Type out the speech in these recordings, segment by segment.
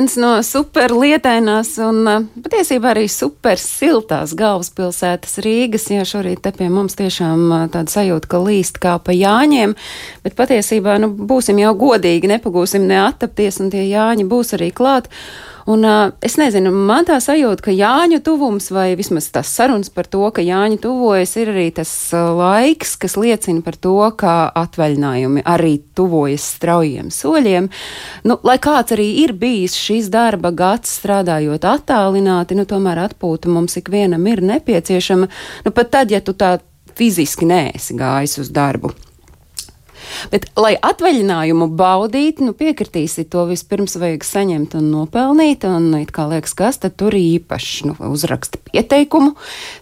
Sveiciens no superlietainās un patiesībā arī super siltās galvaspilsētas Rīgas. Jā, šorīt te pie mums tiešām tāda sajūta, ka līst kā pa jāņiem, bet patiesībā, nu, būsim jau godīgi, nepagūsim neattapties un tie jāņi būs arī klāt. Un, uh, es nezinu, man tā sajūta, ka Jāņa tuvums, vai vismaz tas sarunas par to, ka Jāņa tuvojas, ir arī tas laiks, kas liecina par to, ka atvaļinājumi arī tuvojas straujiem soļiem. Nu, lai kāds arī ir bijis šīs darba gads strādājot attālināti, nu, tomēr atpūta mums ikvienam ir nepieciešama, nu, pat tad, ja tu tā fiziski neesi gājis uz darbu. Bet, lai atvaļinājumu baudītu, nu, piekritīsi, to vispirms vajag saņemt un nopelnīt. Un, it kā liekas, kas tad tur īpašs, nu, uzraksta pieteikumu,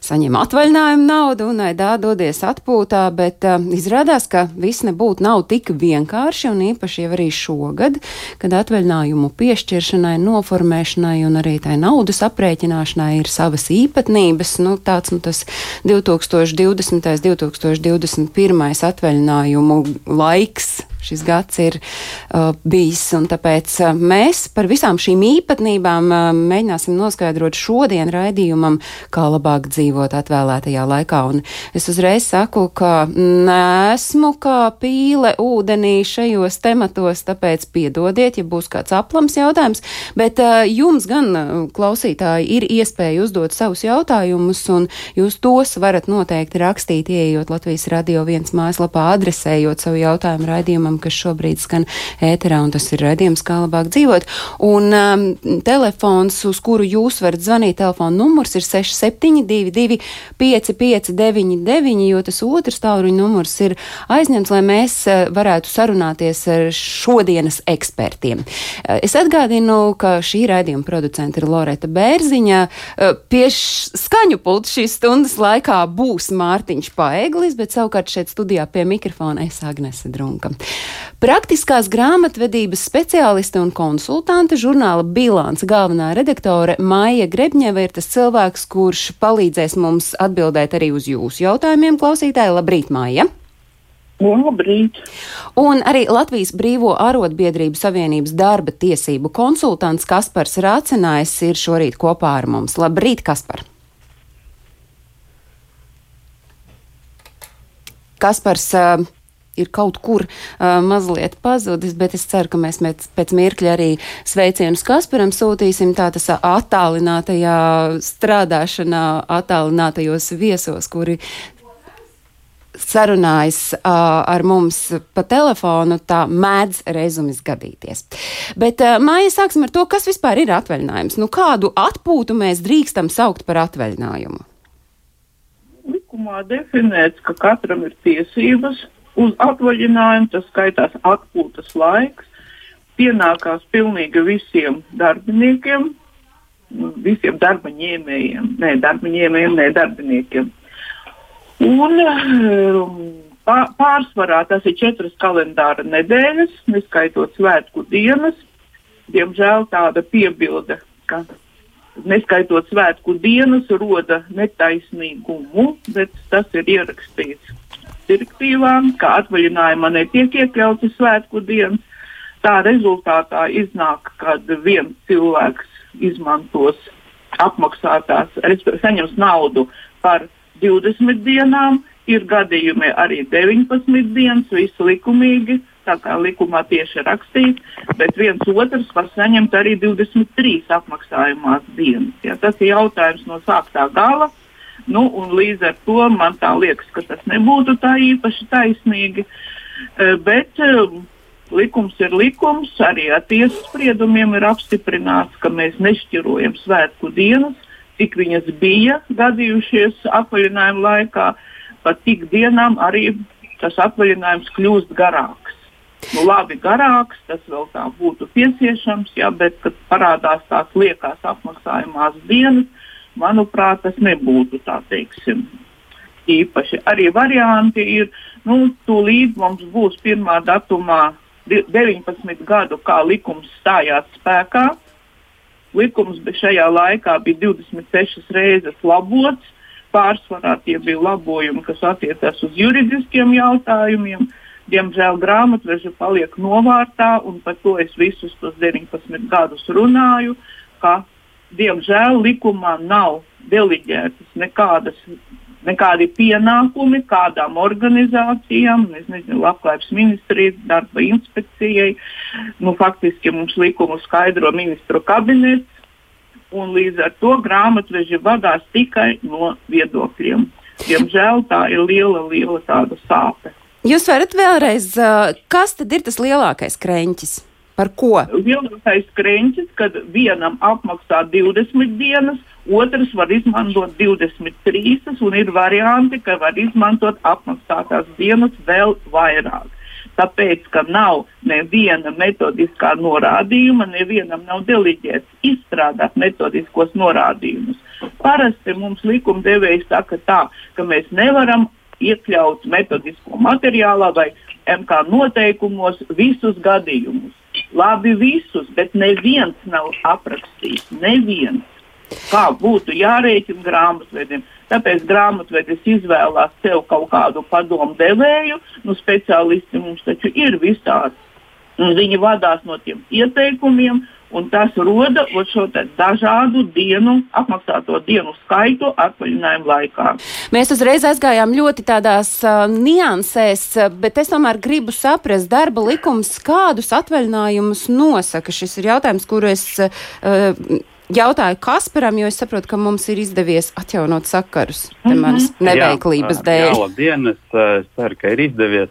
saņem atvaļinājumu naudu un aidā dodies atpūtā, bet uh, izrādās, ka viss nebūtu nav tik vienkārši un īpaši jau arī šogad, kad atvaļinājumu piešķiršanai, noformēšanai un arī tai naudas aprēķināšanai ir savas īpatnības. Nu, tāds nu, tas 2020. 2021. atvaļinājumu laiks šis gads ir uh, bijis. Tāpēc uh, mēs par visām šīm īpatnībām uh, mēģināsim noskaidrot šodien raidījumam, kā labāk dzīvot atvēlētajā laikā. Un es uzreiz saku, ka nesmu kā pīle ūdenī šajos tematos, tāpēc piedodiet, ja būs kāds aplams jautājums, bet uh, jums gan, uh, klausītāji, ir iespēja uzdot savus jautājumus, un jūs tos varat noteikti rakstīt, ieejot Latvijas radio viens mājaslapā, adresējot savu jautājumu raidījumam raidījumam, kas šobrīd skan ēterā, un tas ir raidījums, kā labāk dzīvot. Un um, telefons, uz kuru jūs varat zvanīt, telefona numurs ir 6722 5599, jo tas otrs tālruņa numurs ir aizņemts, lai mēs uh, varētu sarunāties ar šodienas ekspertiem. Uh, es atgādinu, ka šī raidījuma producenta ir Loreta Bērziņa. Uh, pie skaņu pulta šīs stundas laikā būs Mārtiņš Paeglis, bet savukārt šeit studijā pie mikrofona es Agnese Drunka. Praktiskās grāmatvedības speciāliste un konsultante žurnāla Bilants galvenā redaktore Maija Grebņeva ir tas cilvēks, kurš palīdzēs mums atbildēt arī uz jūsu jautājumiem, klausītāji. Labrīt, Maija! Labrīt. Un arī Latvijas Brīvo arotbiedrību savienības darba tiesību konsultants Kaspars Rācinājs ir šorīt kopā ar mums. Labrīt, Kaspar! Kaspars uh, ir kaut kur uh, mazliet pazudis, bet es ceru, ka mēs pēc, pēc mirkļa arī sveicienus Kasparam sūtīsim tā tas attālinātajā strādāšanā, attālinātajos viesos, kuri sarunājas uh, ar mums pa telefonu, tā mēdz reizes gadīties. Bet uh, māja sāksim ar to, kas vispār ir atvaļinājums. Nu, kādu atpūtu mēs drīkstam saukt par atvaļinājumu? Likumā definēts, ka katram ir tiesības uz atvaļinājumu, tas skaitās atpūtas laiks, pienākās pilnīgi visiem darbiniekiem, visiem darba ņēmējiem, ne darba ņēmējiem, ne darbiniekiem. Un um, pārsvarā tas ir četras kalendāra nedēļas, neskaitot svētku dienas. Diemžēl tāda piebilde, ka neskaitot svētku dienas, roda netaisnīgumu, bet tas ir ierakstīts direktīvām, ka atvaļinājumā netiek iekļauti svētku dienas. Tā rezultātā iznāk, kad viens cilvēks izmantos apmaksātās, saņems naudu par 20 dienām, ir gadījumi arī 19 dienas, viss likumīgi, tā kā likumā tieši rakstīts, bet viens otrs var saņemt arī 23 apmaksājumās dienas. Ja, tas ir jautājums no sāktā gala. Nu, līdz ar to man tā liekas, ka tas nebūtu tā īpaši taisnīgi. E, bet e, likums ir likums, arī ar tiesas spriedumiem ir apstiprināts, ka mēs nešķirojam svētku dienas, cik viņas bija gadījušies atvaļinājuma laikā. Pa tik dienām arī tas atvaļinājums kļūst garāks. Nu, labi, garāks, tas vēl tā būtu pieciešams, ja, bet, kad parādās tās liekās apmaksājumās dienas, manuprāt, tas nebūtu tā teiksim. Īpaši arī varianti ir, nu, tūlīt mums būs pirmā datumā 19 gadu, kā likums stājās spēkā. Likums šajā laikā bija 26 reizes labots. Pārsvarā tie bija labojumi, kas attiecas uz juridiskiem jautājumiem. Diemžēl grāmatveža paliek novārtā, un par to es visus tos 19 gadus runāju, ka diemžēl likumā nav deliģētas nekādas nekādi pienākumi kādām organizācijām, nezinu, labklājības ministrijai, darba inspekcijai. Nu, faktiski mums likumu skaidro ministru kabinets, un līdz ar to grāmatveži vadās tikai no viedokļiem. Diemžēl tā ir liela, liela tāda sāpe. Jūs varat vēlreiz, kas tad ir tas lielākais krēņķis? Par ko? Lielākais krēņķis, kad vienam apmaksā 20 dienas, otrs var izmantot 23, un ir varianti, ka var izmantot apmaksātās dienas vēl vairāk. Tāpēc, ka nav neviena metodiskā norādījuma, nevienam nav deliģēts izstrādāt metodiskos norādījumus. Parasti mums likumdevējs saka tā, ka mēs nevaram iekļaut metodisko materiālā vai MK noteikumos visus gadījumus. Labi, visus, bet neviens nav aprakstījis. Neviens. Kā būtu jārēķina grāmatvediem. Tāpēc grāmatvedis izvēlās sev kaut kādu padomu devēju. Nu, speciālisti mums taču ir visādi. Viņi vadās no tiem ieteikumiem, un tas roda šo dažādu dienu, apmaksāto dienu skaitu atvaļinājumu laikā. Mēs uzreiz aizgājām ļoti tādās uh, niansēs, bet es tomēr gribu saprast, darba likums kādus atvaļinājumus nosaka. Šis ir jautājums, kuru es. Uh, jautāju Kasparam, jo es saprotu, ka mums ir izdevies atjaunot sakarus mm -hmm. manas neveiklības dēļ. Jā, labdien, es, es ceru, ka ir izdevies.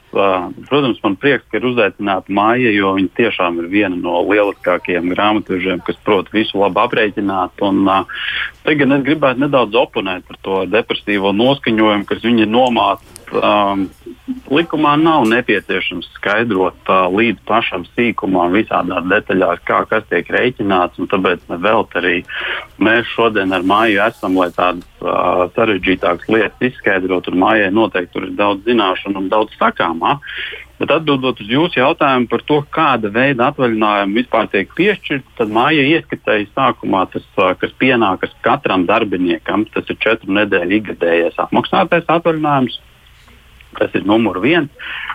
Protams, man prieks, ka ir uzaicināta māja, jo viņa tiešām ir viena no lieliskākajiem grāmatvežiem, kas prot visu labi aprēķināt. Un, tagad es gribētu nedaudz oponēt par to depresīvo noskaņojumu, kas viņa nomāca um, likumā nav nepieciešams skaidrot uh, līdz pašam sīkumam, visādās detaļās, kā kas tiek rēķināts. Tāpēc arī mēs šodien ar māju esam, lai tādas uh, sarežģītākas lietas izskaidrotu. Mājai noteikti tur ir daudz zināšanu un daudz sakāmā. Bet atbildot uz jūsu jautājumu par to, kāda veida atvaļinājumu vispār tiek piešķirta, tad māja ieskatēja sākumā tas, kas pienākas katram darbiniekam. Tas ir četru nedēļu ikgadējais apmaksātais atvaļinājums. Tas ir numur viens.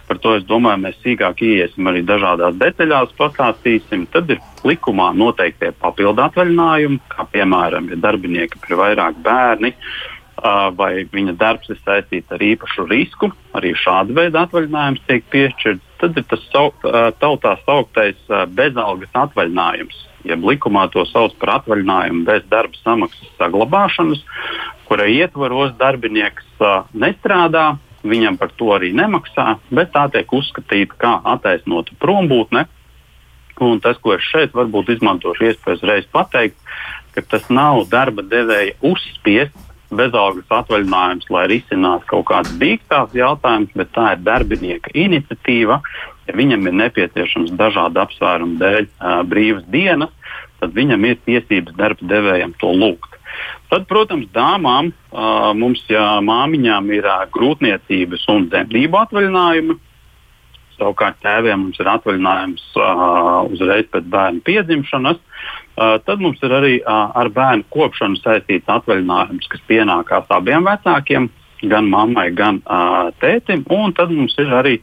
Par to es domāju, mēs sīkāk ieiesim arī dažādās detaļās, pastāstīsim. Tad ir likumā noteiktie papildu atvaļinājumi, kā piemēram, ja darbiniekam ir vairāk bērni vai viņa darbs ir saistīts ar īpašu risku, arī šāda veida atvaļinājums tiek piešķirts. Tad ir tas tautā sauktais bezalgas atvaļinājums. Jeb likumā to sauc par atvaļinājumu bez darba samaksas saglabāšanas, kura ietvaros darbinieks nestrādā, viņam par to arī nemaksā, bet tā tiek uzskatīta kā attaisnota prombūtne. Un tas, ko es šeit varbūt izmantošu iespēju uzreiz pateikt, ka tas nav darba devēja uzspiests bezalgas atvaļinājums, lai risinātu kaut kādas dīkstāves jautājumus, bet tā ir darbinieka iniciatīva. Ja viņam ir nepieciešams dažādu apsvērumu dēļ uh, brīvas dienas, tad viņam ir tiesības darba devējam to lūgt. Tad, protams, dāmām uh, mums, ja māmiņām ir uh, grūtniecības un dzemdību atvaļinājumi, savukārt tēviem mums ir atvaļinājums uh, uzreiz pēc bērna piedzimšanas, uh, tad mums ir arī uh, ar bērnu kopšanu saistīts atvaļinājums, kas pienākās abiem vecākiem, gan mammai, gan uh, tētim, un tad mums ir arī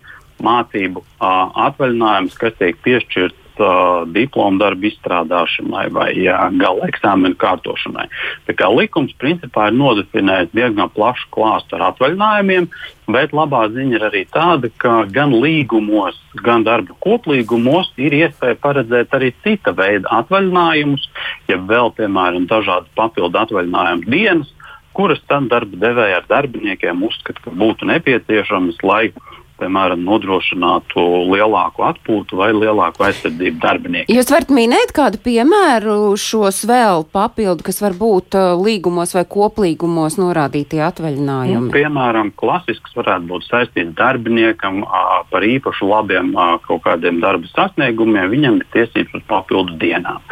mācību uh, atvaļinājums, kas tiek piešķirts uh, diplomu darbu izstrādāšanai vai uh, gala eksāmenu kārtošanai. Tā kā likums principā ir nodefinējis diezgan plašu klāstu ar atvaļinājumiem, bet labā ziņa ir arī tāda, ka gan līgumos, gan darba koplīgumos ir iespēja paredzēt arī cita veida atvaļinājumus, ja vēl, piemēram, dažādas papildu atvaļinājumu dienas, kuras tad darba devēja ar darbiniekiem uzskata, ka būtu nepieciešamas, lai uh, piemēram, nodrošinātu lielāku atpūtu vai lielāku aizsardzību darbiniekiem. Jūs varat minēt kādu piemēru šos vēl papildu, kas var būt uh, līgumos vai koplīgumos norādītie atvaļinājumi? Nu, piemēram, klasisks varētu būt saistīts darbiniekam par īpašu labiem a, kaut kādiem darba sasniegumiem, viņam ir tiesības uz papildu dienām.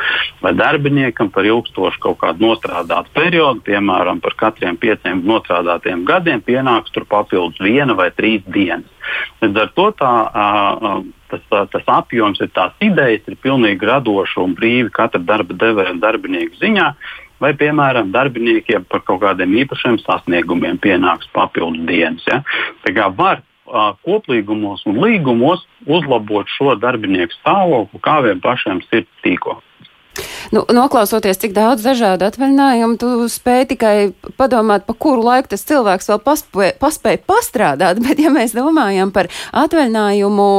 Vai darbiniekam par ilgstošu kaut kādu nostrādātu periodu, piemēram, par katriem pieciem nostrādātiem gadiem pienāks tur papildus viena vai trīs dienas. Līdz ar to tā, tas, tas apjoms ir tās idejas, ir pilnīgi radoši un brīvi katra darba devēja un darbinieku ziņā. Vai, piemēram, darbiniekiem par kaut kādiem īpašiem sasniegumiem pienāks papildus dienas. Ja? Tā kā var koplīgumos un līgumos uzlabot šo darbinieku stāvokli, kā vien pašiem sirds tīko. Nu, noklausoties, cik daudz dažādu atvaļinājumu, tu spēj tikai padomāt, pa kuru laiku tas cilvēks vēl paspēja, paspēja pastrādāt, bet ja mēs domājam par atvaļinājumu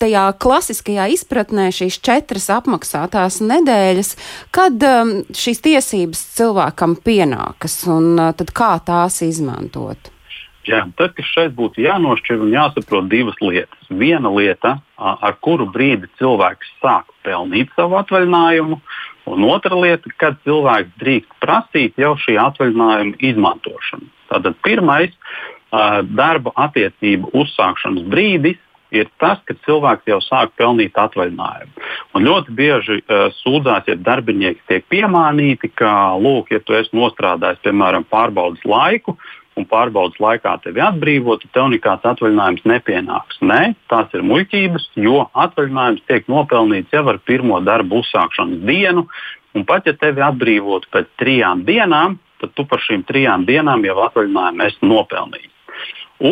tajā klasiskajā izpratnē šīs četras apmaksātās nedēļas, kad um, šīs tiesības cilvēkam pienākas un uh, tad kā tās izmantot? Jā, tad, kas šeit būtu jānošķir un jāsaprot divas lietas. Viena lieta, ar kuru brīdi cilvēks sāk pelnīt savu atvaļinājumu, un otra lieta, kad cilvēks drīkst prasīt jau šī atvaļinājuma izmantošanu. Tātad pirmais darba attiecību uzsākšanas brīdis ir tas, kad cilvēks jau sāk pelnīt atvaļinājumu. Un ļoti bieži uh, sūdzās, ja darbinieki tiek piemānīti, ka, lūk, ja tu esi nostrādājis, piemēram, pārbaudas laiku, un pārbaudas laikā tevi atbrīvotu, tev nekāds atvaļinājums nepienāks. Nē, tās ir muļķības, jo atvaļinājums tiek nopelnīts jau ar pirmo darbu uzsākšanas dienu, un pat ja tevi atbrīvotu pēc trijām dienām, tad tu par šīm trijām dienām jau atvaļinājumu esi nopelnījis.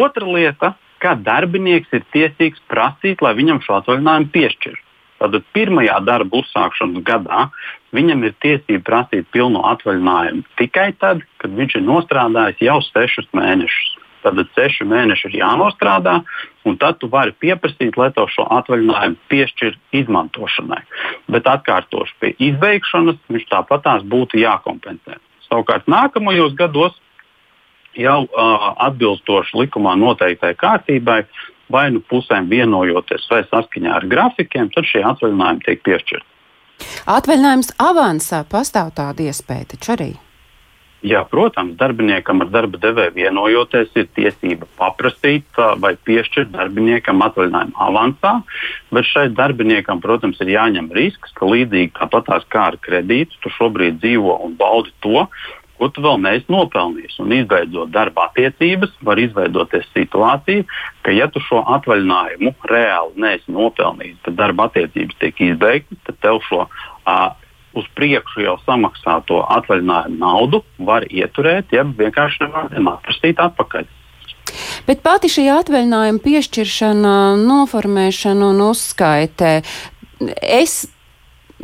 Otra lieta, ka darbinieks ir tiesīgs prasīt, lai viņam šo atvaļinājumu piešķirtu. Tātad pirmajā darba uzsākšanas gadā viņam ir tiesība prasīt pilnu atvaļinājumu tikai tad, kad viņš ir nostrādājis jau sešus mēnešus. Tad seši mēneši ir jānostrādā, un tad tu vari pieprasīt, lai tev šo atvaļinājumu piešķir izmantošanai. Bet atkārtoši pie izbeigšanas viņš tāpatās būtu jākompensē. Savukārt nākamajos gados jau uh, atbilstoši likumā noteiktai kārtībai vai nu pusēm vienojoties vai saskaņā ar grafikiem, tad šie atvaļinājumi tiek piešķirti. Atvaļinājums avansā pastāv tāda iespēja taču arī. Jā, protams, darbiniekam ar darba devēju vienojoties, ir tiesība paprasīt vai piešķirt darbiniekam atvaļinājumu avansā, bet šai darbiniekam, protams, ir jāņem risks, ka līdzīgi tāpatās kā ar kredītu, tu šobrīd dzīvo un baudi to, ko tu vēl neesi nopelnījis. Un izveidot darba attiecības, var izveidoties situācija, ka, ja tu šo atvaļinājumu reāli neesi nopelnījis, tad darba attiecības tiek izbeigtas, tad tev šo uh, uz priekšu jau samaksāto atvaļinājumu naudu var ieturēt, ja vienkārši nevar atprasīt atpakaļ. Bet pati šī atvaļinājuma piešķiršana, noformēšana un uzskaitē, es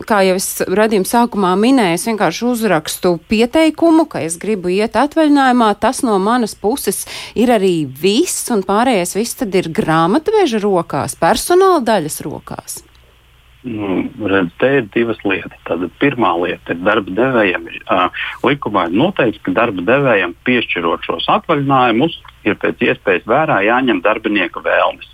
kā jau es radījuma sākumā minēju, es vienkārši uzrakstu pieteikumu, ka es gribu iet atvaļinājumā. Tas no manas puses ir arī viss, un pārējais viss tad ir grāmatveža rokās, personāla daļas rokās. Nu, redz, te ir divas lietas. Tātad pirmā lieta ir darba devējiem. Uh, likumā ir noteikts, ka darba devējiem piešķirot šos atvaļinājumus, ir pēc iespējas vērā jāņem darbinieka vēlmes.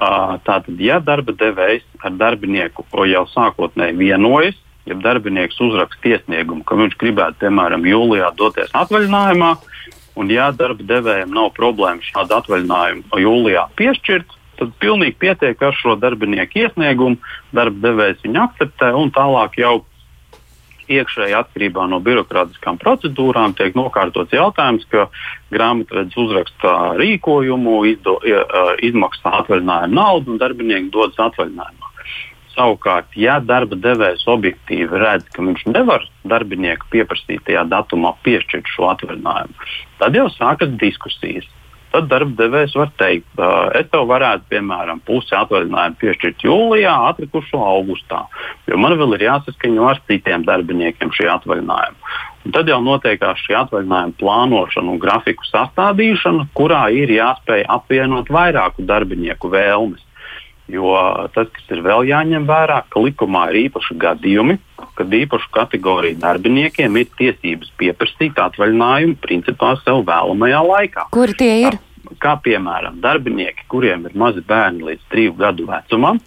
Tātad, ja darba devējs ar darbinieku jau sākotnēji vienojas, ja darbinieks uzraksta iesniegumu, ka viņš gribētu, piemēram, jūlijā doties atvaļinājumā, un ja darba devējiem nav problēma šādu atvaļinājumu jūlijā piešķirt, tad pilnīgi pietiek ar šo darbinieku iesniegumu. Darba devējs viņu akceptē un tālāk jau iekšēji atkarībā no birokrātiskām procedūrām tiek nokārtots jautājums, ka grāmatvedis uzraksta rīkojumu, izdo, izmaksā atvaļinājumu naudu un darbinieki dodas atvaļinājumā. Savukārt, ja darba devējs objektīvi redz, ka viņš nevar darbinieku pieprasītajā datumā piešķirt šo atvaļinājumu, tad jau sākas diskusijas tad darba devējs var teikt, es tev varētu, piemēram, pusi atvaļinājumu piešķirt jūlijā, atlikušo augustā, jo man vēl ir jāsaskaņo ar citiem darbiniekiem šī atvaļinājuma. Un tad jau notiekās šī atvaļinājuma plānošana un grafiku sastādīšana, kurā ir jāspēj apvienot vairāku darbinieku vēlmes. Jo tas, kas ir vēl jāņem vērā, ka likumā ir īpaši gadījumi, kad īpašu kategoriju darbiniekiem ir tiesības pieprasīt atvaļinājumu principā sev vēlamajā laikā. Kuri tie ir? Kā, kā piemēram, darbinieki, kuriem ir mazi bērni līdz triju gadu vecumam,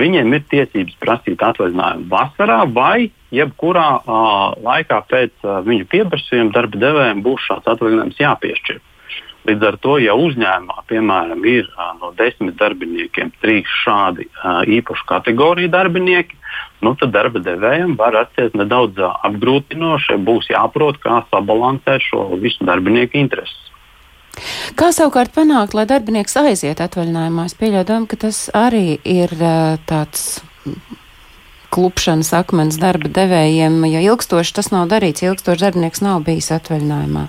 viņiem ir tiesības prasīt atvaļinājumu vasarā vai jebkurā uh, laikā pēc uh, viņu pieprasījuma darba devējiem būs šāds atvaļinājums jāpiešķir. Līdz ar to, ja uzņēmumā, piemēram, ir uh, no desmit darbiniekiem trīs šādi uh, īpašu kategoriju darbinieki, nu, tad darba devējiem var rasties nedaudz apgrūtinoši. Būs jāprot, kā sabalansēt šo visu darbinieku intereses. Kā savukārt panākt, lai darbinieks aiziet atvaļinājumā? Es pieļauju, ka tas arī ir tāds klupšanas akmens darba devējiem, ja ilgstoši tas nav darīts, ilgstoši darbinieks nav bijis atvaļinājumā.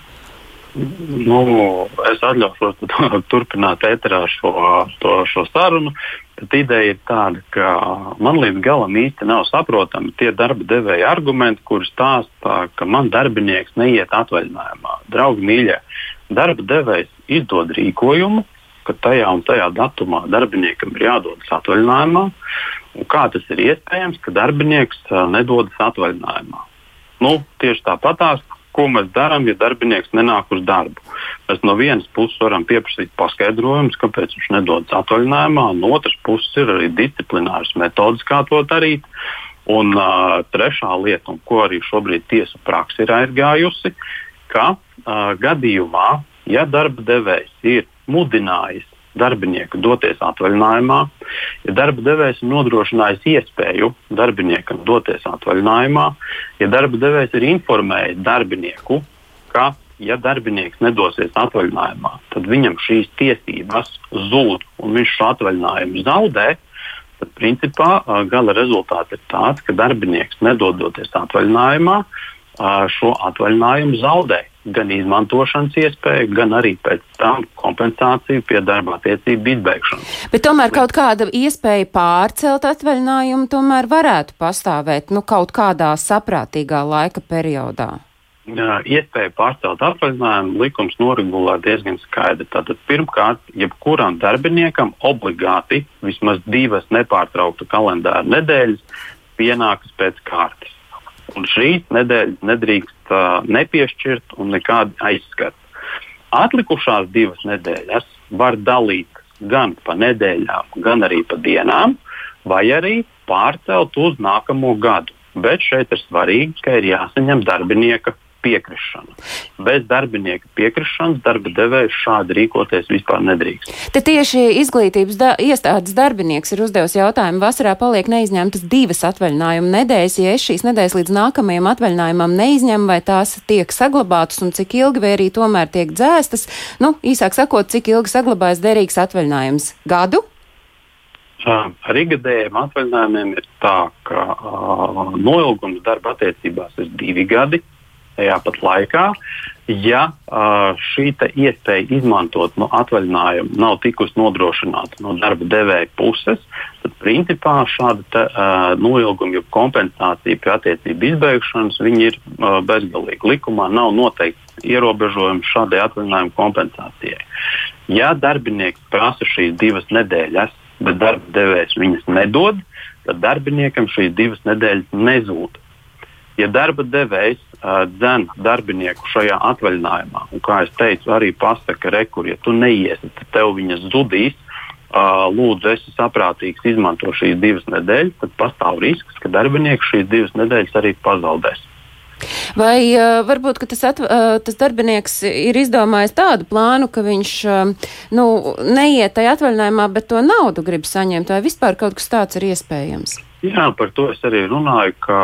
Nu, es atļaušos turpināt ēterā šo, to, šo sarunu. Bet ideja ir tāda, ka man līdz galam īsti nav saprotami tie darba devēja argumenti, kurus stāsta, ka man darbinieks neiet atvaļinājumā. Draugi, mīļie, darba devējs izdod rīkojumu, ka tajā un tajā datumā darbiniekam ir jādodas atvaļinājumā. Kā tas ir iespējams, ka darbinieks nedodas atvaļinājumā? Nu, tieši tāpatās, ko mēs darām, ja darbinieks nenāk uz darbu. Mēs no vienas puses varam pieprasīt paskaidrojumus, kāpēc viņš nedodas atvaļinājumā, no otras puses ir arī disciplināras metodas, kā to darīt. Un uh, trešā lieta, ko arī šobrīd tiesa praksa ir aizgājusi, ka uh, gadījumā, ja darba devējs ir mudinājis darbinieku doties atvaļinājumā, ja darba devējs ir nodrošinājis iespēju darbiniekam doties atvaļinājumā, ja darba devējs ir informējis darbinieku, ka, ja darbinieks nedosies atvaļinājumā, tad viņam šīs tiesības zūd un viņš šo atvaļinājumu zaudē, tad principā gala rezultāts ir tāds, ka darbinieks nedodoties atvaļinājumā, šo atvaļinājumu zaudē gan izmantošanas iespēju, gan arī pēc tam kompensāciju pie darba attiecību izbeigšanas. Bet tomēr kaut kāda iespēja pārcelt atvaļinājumu tomēr varētu pastāvēt nu, kaut kādā saprātīgā laika periodā. Jā, iespēja pārcelt atvaļinājumu likums noregulē diezgan skaidri. Tātad pirmkārt, jebkuram darbiniekam obligāti vismaz divas nepārtraukta kalendāra nedēļas pienākas pēc kārtas. Un šīs nedēļas nedrīkst uh, nepiešķirt un nekādi aizskart. Atlikušās divas nedēļas var dalīt gan pa nedēļām, gan arī pa dienām, vai arī pārcelt uz nākamo gadu. Bet šeit ir svarīgi, ka ir jāsaņem darbinieka piekrišana. Bez darbinieka piekrišanas darba devējs šādi rīkoties vispār nedrīkst. Te tieši izglītības da iestādes darbinieks ir uzdevis jautājumu, vasarā paliek neizņemtas divas atvaļinājuma nedēļas. Ja es šīs nedēļas līdz nākamajam atvaļinājumam neizņemu, vai tās tiek saglabātas un cik ilgi, vai arī tomēr tiek dzēstas, nu, īsāk sakot, cik ilgi saglabājas derīgs atvaļinājums? Gadu? Ar ikgadējiem atvaļinājumiem ir tā, ka uh, noilgums darba attiecībās ir divi gadi tajā pat laikā, ja šī iespēja izmantot no atvaļinājumu nav tikusi nodrošināta no darba devēja puses, tad principā šāda te, uh, noilguma, jeb kompensācija pie attiecību izbeigšanas ir uh, bezgalīga. Likumā nav noteikti ierobežojumi šādai atvaļinājuma kompensācijai. Ja darbinieks prasa šīs divas nedēļas, bet darba devējs viņas nedod, tad darbiniekam šīs divas nedēļas nezūd. Ja darba devējs dzen darbinieku šajā atvaļinājumā, un kā jau teicu, arī pasaka, rekur, ja tu neiesi, tad tev viņas zudīs. Lūdzu, esi saprātīgs, izmanto šīs divas nedēļas, tad pastāv risks, ka darbinieks šīs divas nedēļas arī pazaudēs. Vai uh, varbūt tas, atv, uh, tas darbinieks ir izdomājis tādu plānu, ka viņš uh, nu, neiet tajā atvaļinājumā, bet to naudu grib saņemt, vai vispār kaut kas tāds ir iespējams? Jā, par to es arī runāju, ka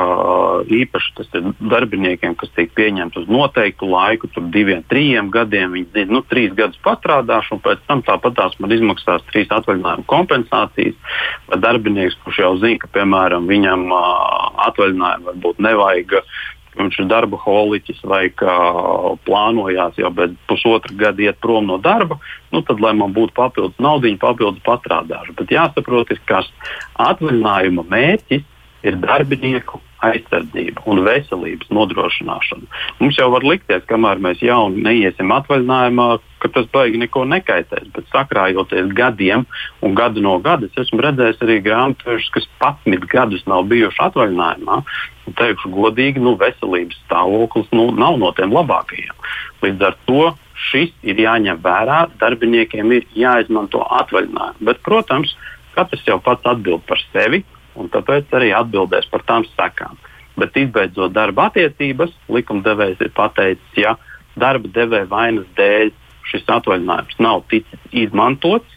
īpaši tas ir darbiniekiem, kas tiek pieņemti uz noteiktu laiku, tur diviem, trījiem gadiem. Viņi zina, nu, trīs gadus pastrādāšu, un pēc tam tāpatās man izmaksās trīs atvaļinājuma kompensācijas. Vai darbinieks, kurš jau zina, ka, piemēram, viņam uh, atvaļinājumu varbūt nevajag viņš ir darba holiķis vai kā plānojās jau pēc pusotra gada iet prom no darba, nu tad, lai man būtu papildus naudiņa, papildus pastrādāšu. Bet jāsaprot, ka atvaļinājuma mērķis ir darbinieku aizsardzība un veselības nodrošināšana. Mums jau var likties, kamēr mēs jauni neiesim atvaļinājumā, ka tas baigi neko nekaitēs. Bet sakrājoties gadiem un gadu no gada, es esmu redzējis arī grāmatvežus, kas 11 gadus nav bijuši atvaļinājumā. Teikšu godīgi, nu, veselības stāvoklis nu, nav no tiem labākajiem. Līdz ar to šis ir jāņem vērā. Darbiniekiem ir jāizmanto atvaļinājumi. Bet, protams, katrs jau pats atbild par sevi un tāpēc arī atbildēs par tām sekām. Bet, izbeidzot darba attiecības, likumdevējs ir pateicis, ja darba devēja vainas dēļ šis atvaļinājums nav ticis izmantots,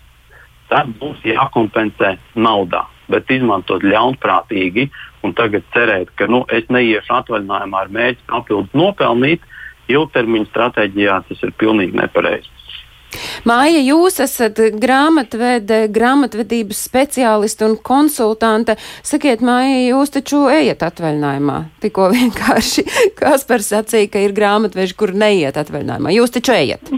tad būs jākompensē naudā. Bet izmantot ļaunprātīgi un tagad cerēt, ka nu, es neiešu atvaļinājumā ar mērķi papildus nopelnīt, ilgtermiņa stratēģijā tas ir pilnīgi nepareizi. Māja, jūs esat grāmatvede, grāmatvedības speciālisti un konsultante. Sakiet, Māja, jūs taču ejat atvaļinājumā. Tikko vienkārši Kaspars sacīja, ka ir grāmatveži, kur neiet atvaļinājumā. Jūs taču ejat.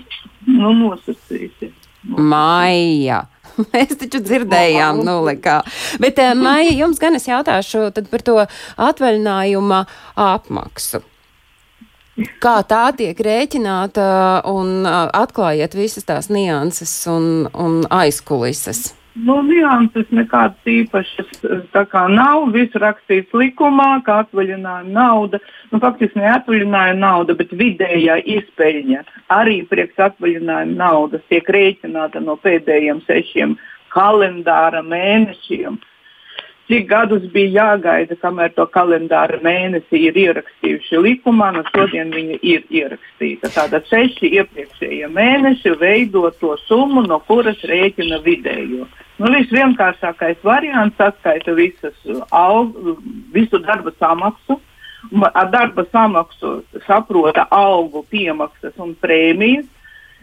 Nu, nosacīsiet. Māja. Mēs taču dzirdējām, nu, lekā. Bet, eh, Maija, jums gan es jautāšu par to atvaļinājuma apmaksu. Kā tā tiek rēķināta un uh, atklājiet visas tās nianses un, un aizkulises? Nu, nianses nekādas īpašas nav. Viss rakstīts likumā, kā atvaļinājuma nauda. Nu, faktiski ne atvaļinājuma nauda, bet vidējā izpeļņa. Arī priekš atvaļinājuma naudas tiek rēķināta no pēdējiem sešiem kalendāra mēnešiem cik gadus bija jāgaida, kamēr to kalendāra mēnesi ir ierakstījuši likumā, nu šodien viņa ir ierakstīta. Tātad seši iepriekšējie mēneši veido to summu, no kuras rēķina vidējo. Nu, visvienkāršākais variants atskaita visas, al, visu darba samaksu. Ar darba samaksu saprota algu, piemaksas un prēmijas.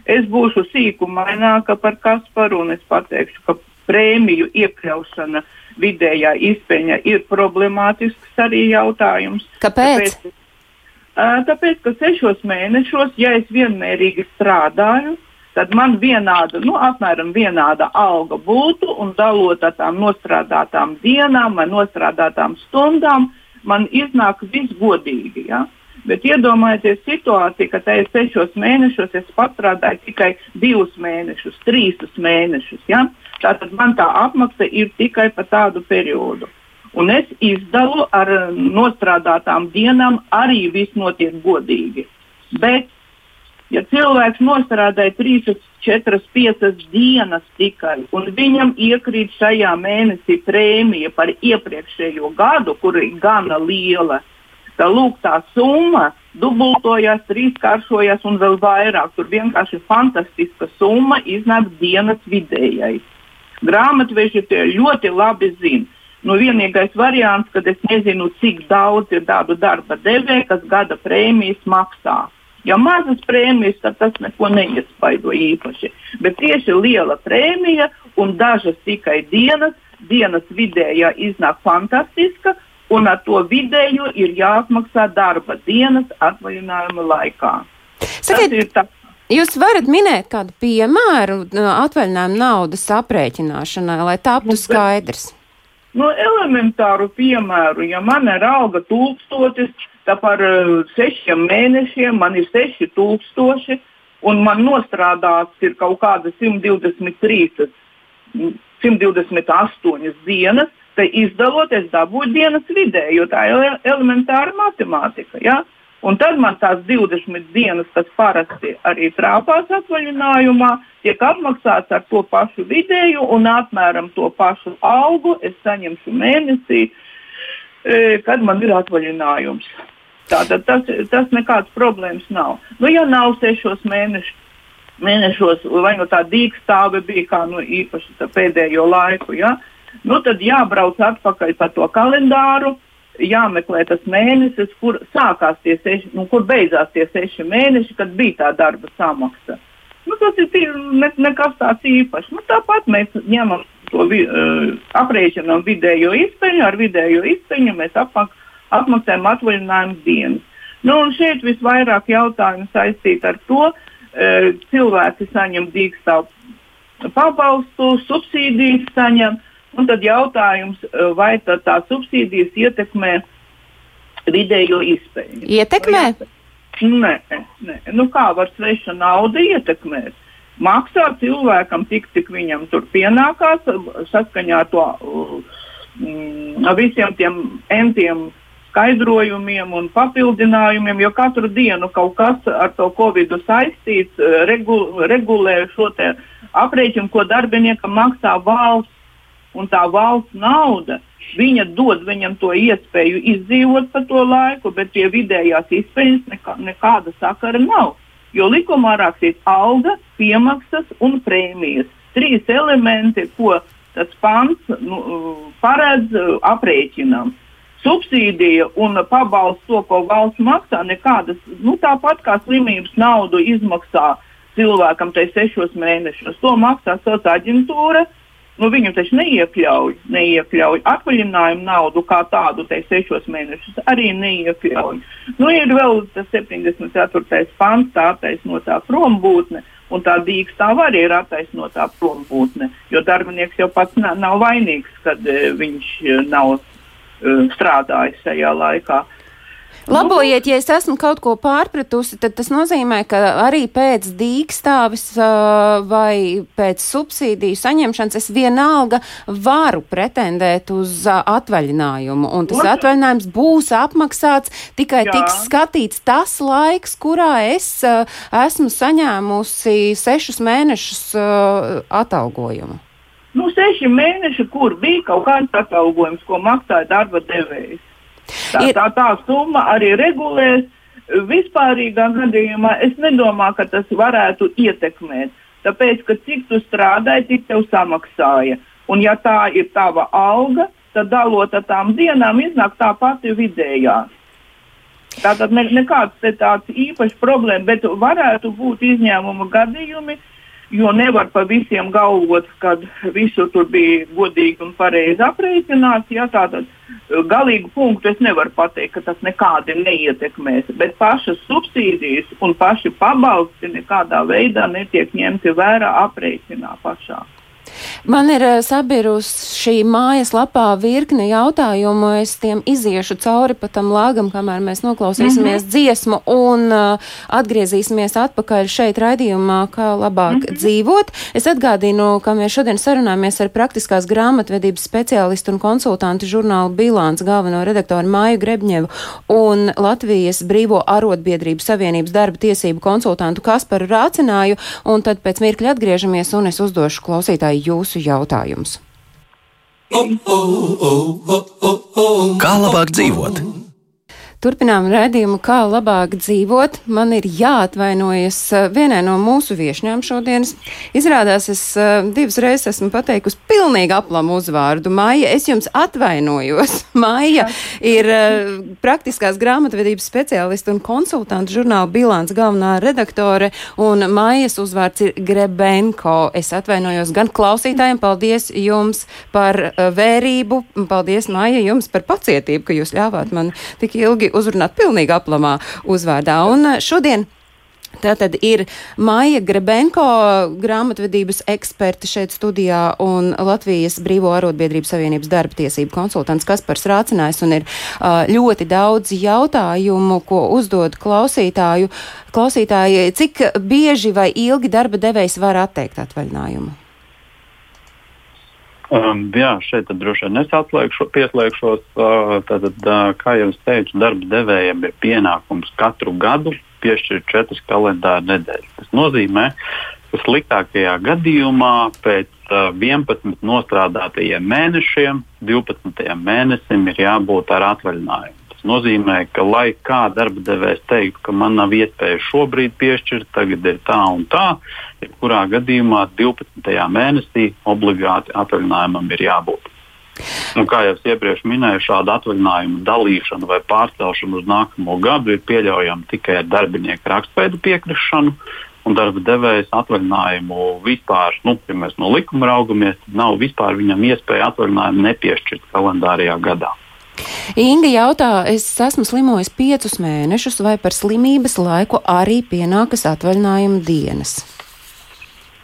Es būšu sīkumaināka par Kasparu un es pateikšu, ka prēmiju iekļaušana uh, vidējā izpeņa ir problemātisks arī jautājums. Kāpēc? Tāpēc, tāpēc ka sešos mēnešos, ja es vienmērīgi strādāju, tad man vienāda, nu, apmēram vienāda alga būtu, un dalot ar tām nostrādātām dienām vai nostrādātām stundām, man iznāk viss godīgi. Ja? Bet iedomājieties situāciju, ka tajos sešos mēnešos es pastrādāju tikai divus mēnešus, trīs mēnešus. Ja? Tātad man tā apmaksa ir tikai par tādu periodu. Un es izdalu ar nostrādātām dienām, arī viss notiek godīgi. Bet, ja cilvēks nostrādāja 3, 4, 5 dienas tikai, un viņam iekrīt šajā mēnesī prēmija par iepriekšējo gadu, kur ir gana liela, tad lūk, tā summa dubultojās, trīskāršojās un vēl vairāk. Tur vienkārši fantastiska summa iznāk dienas vidējais. Grāmatveži to ļoti labi zina. Nu, vienīgais variants, kad es nezinu, cik daudz ir tādu darba devēju, kas gada prēmijas maksā. Ja mazas prēmijas, tad tas neko neiespaido īpaši. Bet tieši liela prēmija un dažas tikai dienas, dienas vidējā iznāk fantastiska, un ar to vidēju ir jāapmaksā darba dienas atvaļinājuma laikā. Sakiet, tas ir tas Jūs varat minēt kādu piemēru atvaļinājuma naudas aprēķināšanai, lai taptu nu, skaidrs? Nu, elementāru piemēru, ja man ir alga tūkstotis, tad par uh, sešiem mēnešiem man ir seši tūkstoši, un man nostrādāts ir kaut kāda 123, 128 dienas, tad izdalot es dabūju dienas vidēju, jo tā ir elementāra matemātika. Ja? Un tad man tās 20 dienas, kas parasti arī trāpās atvaļinājumā, tiek apmaksāts ar to pašu vidēju un apmēram to pašu algu es saņemšu mēnesī, e, kad man ir atvaļinājums. Tātad tas, tas nekāds problēmas nav. Nu, ja nav sešos mēnešus, mēnešos, vai nu tā dīkstāve bija kā nu, īpaši pēdējo laiku, ja? nu, tad jābrauc atpakaļ pa to kalendāru jāmeklē tas mēnesis, kur sākās tie seši, nu, kur beidzās tie seši mēneši, kad bija tā darba samaksa. Nu, tas ir ne, nekas tāds īpašs. Nu, tāpat mēs ņemam to uh, aprēķinām vidējo izpeļņu, ar vidējo izpeļņu mēs apmak, apmaksājam atvaļinājumu dienas. Nu, un šeit visvairāk jautājumu saistīt ar to, uh, cilvēki saņem dīkstāvu pabalstu, subsīdijas saņem, Un tad jautājums, eh, vai tad tā subsīdijas ietekmē vidējo izpēju? Ietekmē? Nē, nē. Nu, kā var sveša nauda ietekmēt? Maksā cilvēkam tik, cik viņam tur pienākās, saskaņā ar to mm, visiem tiem entiem skaidrojumiem un papildinājumiem, jo katru dienu kaut kas ar to covid saistīts, eh, regu, regulē šo aprēķinu, ko darbiniekam maksā valsts un tā valsts nauda, viņa dod viņam to iespēju izdzīvot pa to laiku, bet pie vidējās izpējas nekā, nekāda sakara nav. Jo likumā rakstīts alga, piemaksas un prēmijas. Trīs elementi, ko tas pants nu, paredz aprēķinam. Subsīdija un pabalsts to, ko valsts maksā, nekādas, nu, tāpat kā slimības naudu izmaksā cilvēkam tai sešos mēnešos. To maksā sociālā aģentūra. Nu, viņu taču neiekļauj, neiekļauj atvaļinājumu naudu kā tādu, tai sešos mēnešus arī neiekļauj. Nu, ir vēl tas 74. pants, tā attaisnotā prombūtne, un tā dīkstāva arī ir attaisnotā prombūtne, jo darbinieks jau pats nav, vainīgs, kad e, viņš e, nav e, strādājis tajā laikā. Uh, Labojiet, ja es esmu kaut ko pārpratusi, tad tas nozīmē, ka arī pēc dīkstāvis vai pēc subsīdiju saņemšanas es vienalga varu pretendēt uz atvaļinājumu, un tas atvaļinājums būs apmaksāts, tikai Jā. tiks skatīts tas laiks, kurā es esmu saņēmusi sešus mēnešus atalgojumu. Nu, seši mēneši, kur bija kaut kāds atalgojums, ko maksāja darba devējs. Tā, ir... tā, tā summa arī regulēs. Vispārīgā gadījumā es nedomāju, ka tas varētu ietekmēt. Tāpēc, ka cik tu strādāji, tik tev samaksāja. Un ja tā ir tava alga, tad dalot ar tām dienām iznāk tā pati vidējā. Tātad ne, nekāds tāds īpašs problēma, bet varētu būt izņēmuma gadījumi, jo nevar pa visiem galvot, ka visu tur bija godīgi un pareizi aprēķināts. Ja, tātad eh, galīgu punktu es nevaru pateikt, ka tas nekādi neietekmēs, bet pašas subsīdijas un paši pabalsti nekādā veidā netiek ņemti vērā aprēķinā pašā. Man ir eh, sabirus šī mājas lapā virkne jautājumu. Es tiem iziešu cauri pa tam lāgam, kamēr mēs noklausīsimies mm -hmm. dziesmu un uh, atgriezīsimies atpakaļ šeit raidījumā, kā labāk mm -hmm. dzīvot. Es atgādinu, ka mēs šodien sarunājamies ar praktiskās grāmatvedības speciālistu un konsultantu žurnālu Bilāns galveno redaktoru Māju Grebņevu un Latvijas Brīvo arotbiedrību savienības darba tiesību konsultantu Kasparu Rācināju, un tad pēc mirkļa atgriežamies un es uzdošu klausītāju jūsu jautājums. Kā labāk dzīvot? Turpinām redzējumu, kā labāk dzīvot. Man ir jāatvainojas eh, vienai no mūsu viešņām šodienas. Izrādās, es uh, divas reizes esmu pateikusi pilnīgi aplamu uzvārdu. Maija, es jums atvainojos. Maija ir uh, praktiskās grāmatvedības speciāliste un konsultanta žurnāla bilants galvenā redaktore, un Maijas uzvārds ir Grebenko. Es atvainojos gan klausītājiem, paldies jums par vērību, paldies Maija jums par pacietību, ka jūs ļāvāt man tik ilgi uzrunāt pilnīgi aplamā uzvārdā. Un eh, šodien Tā tad ir Maija Grebenko, grāmatvedības eksperte šeit studijā un Latvijas Brīvo arotbiedrību savienības darba tiesību konsultants Kaspars Rācinājs un ir uh, ļoti daudz jautājumu, ko uzdod klausītāju. Klausītāji, cik bieži vai ilgi darba devējs var atteikt atvaļinājumu? Um, jā, šeit droši vien es atslēgšu, pieslēgšos. Uh, tātad, uh, kā jau es teicu, darba devējiem ir pienākums katru gadu piešķirt četras kalendāra nedēļas. Tas nozīmē, ka sliktākajā gadījumā pēc uh, 11 nostrādātajiem mēnešiem, 12. mēnesim ir jābūt ar atvaļinājumu. Tas nozīmē, ka lai kā darba devējs teiktu, ka man nav iespēja šobrīd piešķirt, tagad ir tā un tā, jebkurā gadījumā 12. mēnesī obligāti atvaļinājumam ir jābūt. Un, kā jau iepriekš minēju, šāda atvaļinājuma dalīšana vai pārcelšana uz nākamo gadu ir pieļaujama tikai ar darbinieku rakstveidu piekrišanu. Un darba devējs atvaļinājumu vispār, nu, ja mēs no likuma raugamies, tad nav vispār viņam iespēja atvaļinājumu nepiešķirt kalendārajā gadā. Inga jautā, es esmu slimojis piecus mēnešus, vai par slimības laiku arī pienākas atvaļinājuma dienas?